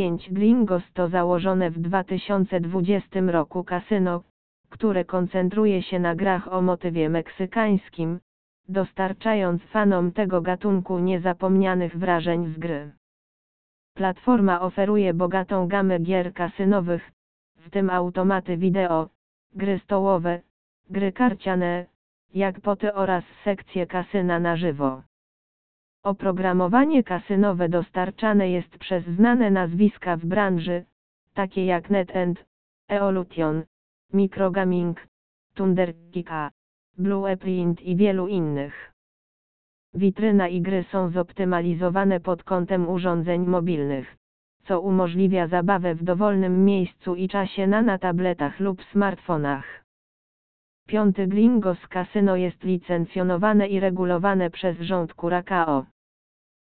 5 Glingos to założone w 2020 roku kasyno, które koncentruje się na grach o motywie meksykańskim, dostarczając fanom tego gatunku niezapomnianych wrażeń z gry. Platforma oferuje bogatą gamę gier kasynowych, w tym automaty wideo, gry stołowe, gry karciane, jackpoty oraz sekcje kasyna na żywo. Oprogramowanie kasynowe dostarczane jest przez znane nazwiska w branży, takie jak NetEnt, Evolution, Microgaming, Thunderkika, Blueprint i wielu innych. Witryna i gry są zoptymalizowane pod kątem urządzeń mobilnych, co umożliwia zabawę w dowolnym miejscu i czasie na na tabletach lub smartfonach. Piąty Glingos Casino jest licencjonowane i regulowane przez rząd Curacao.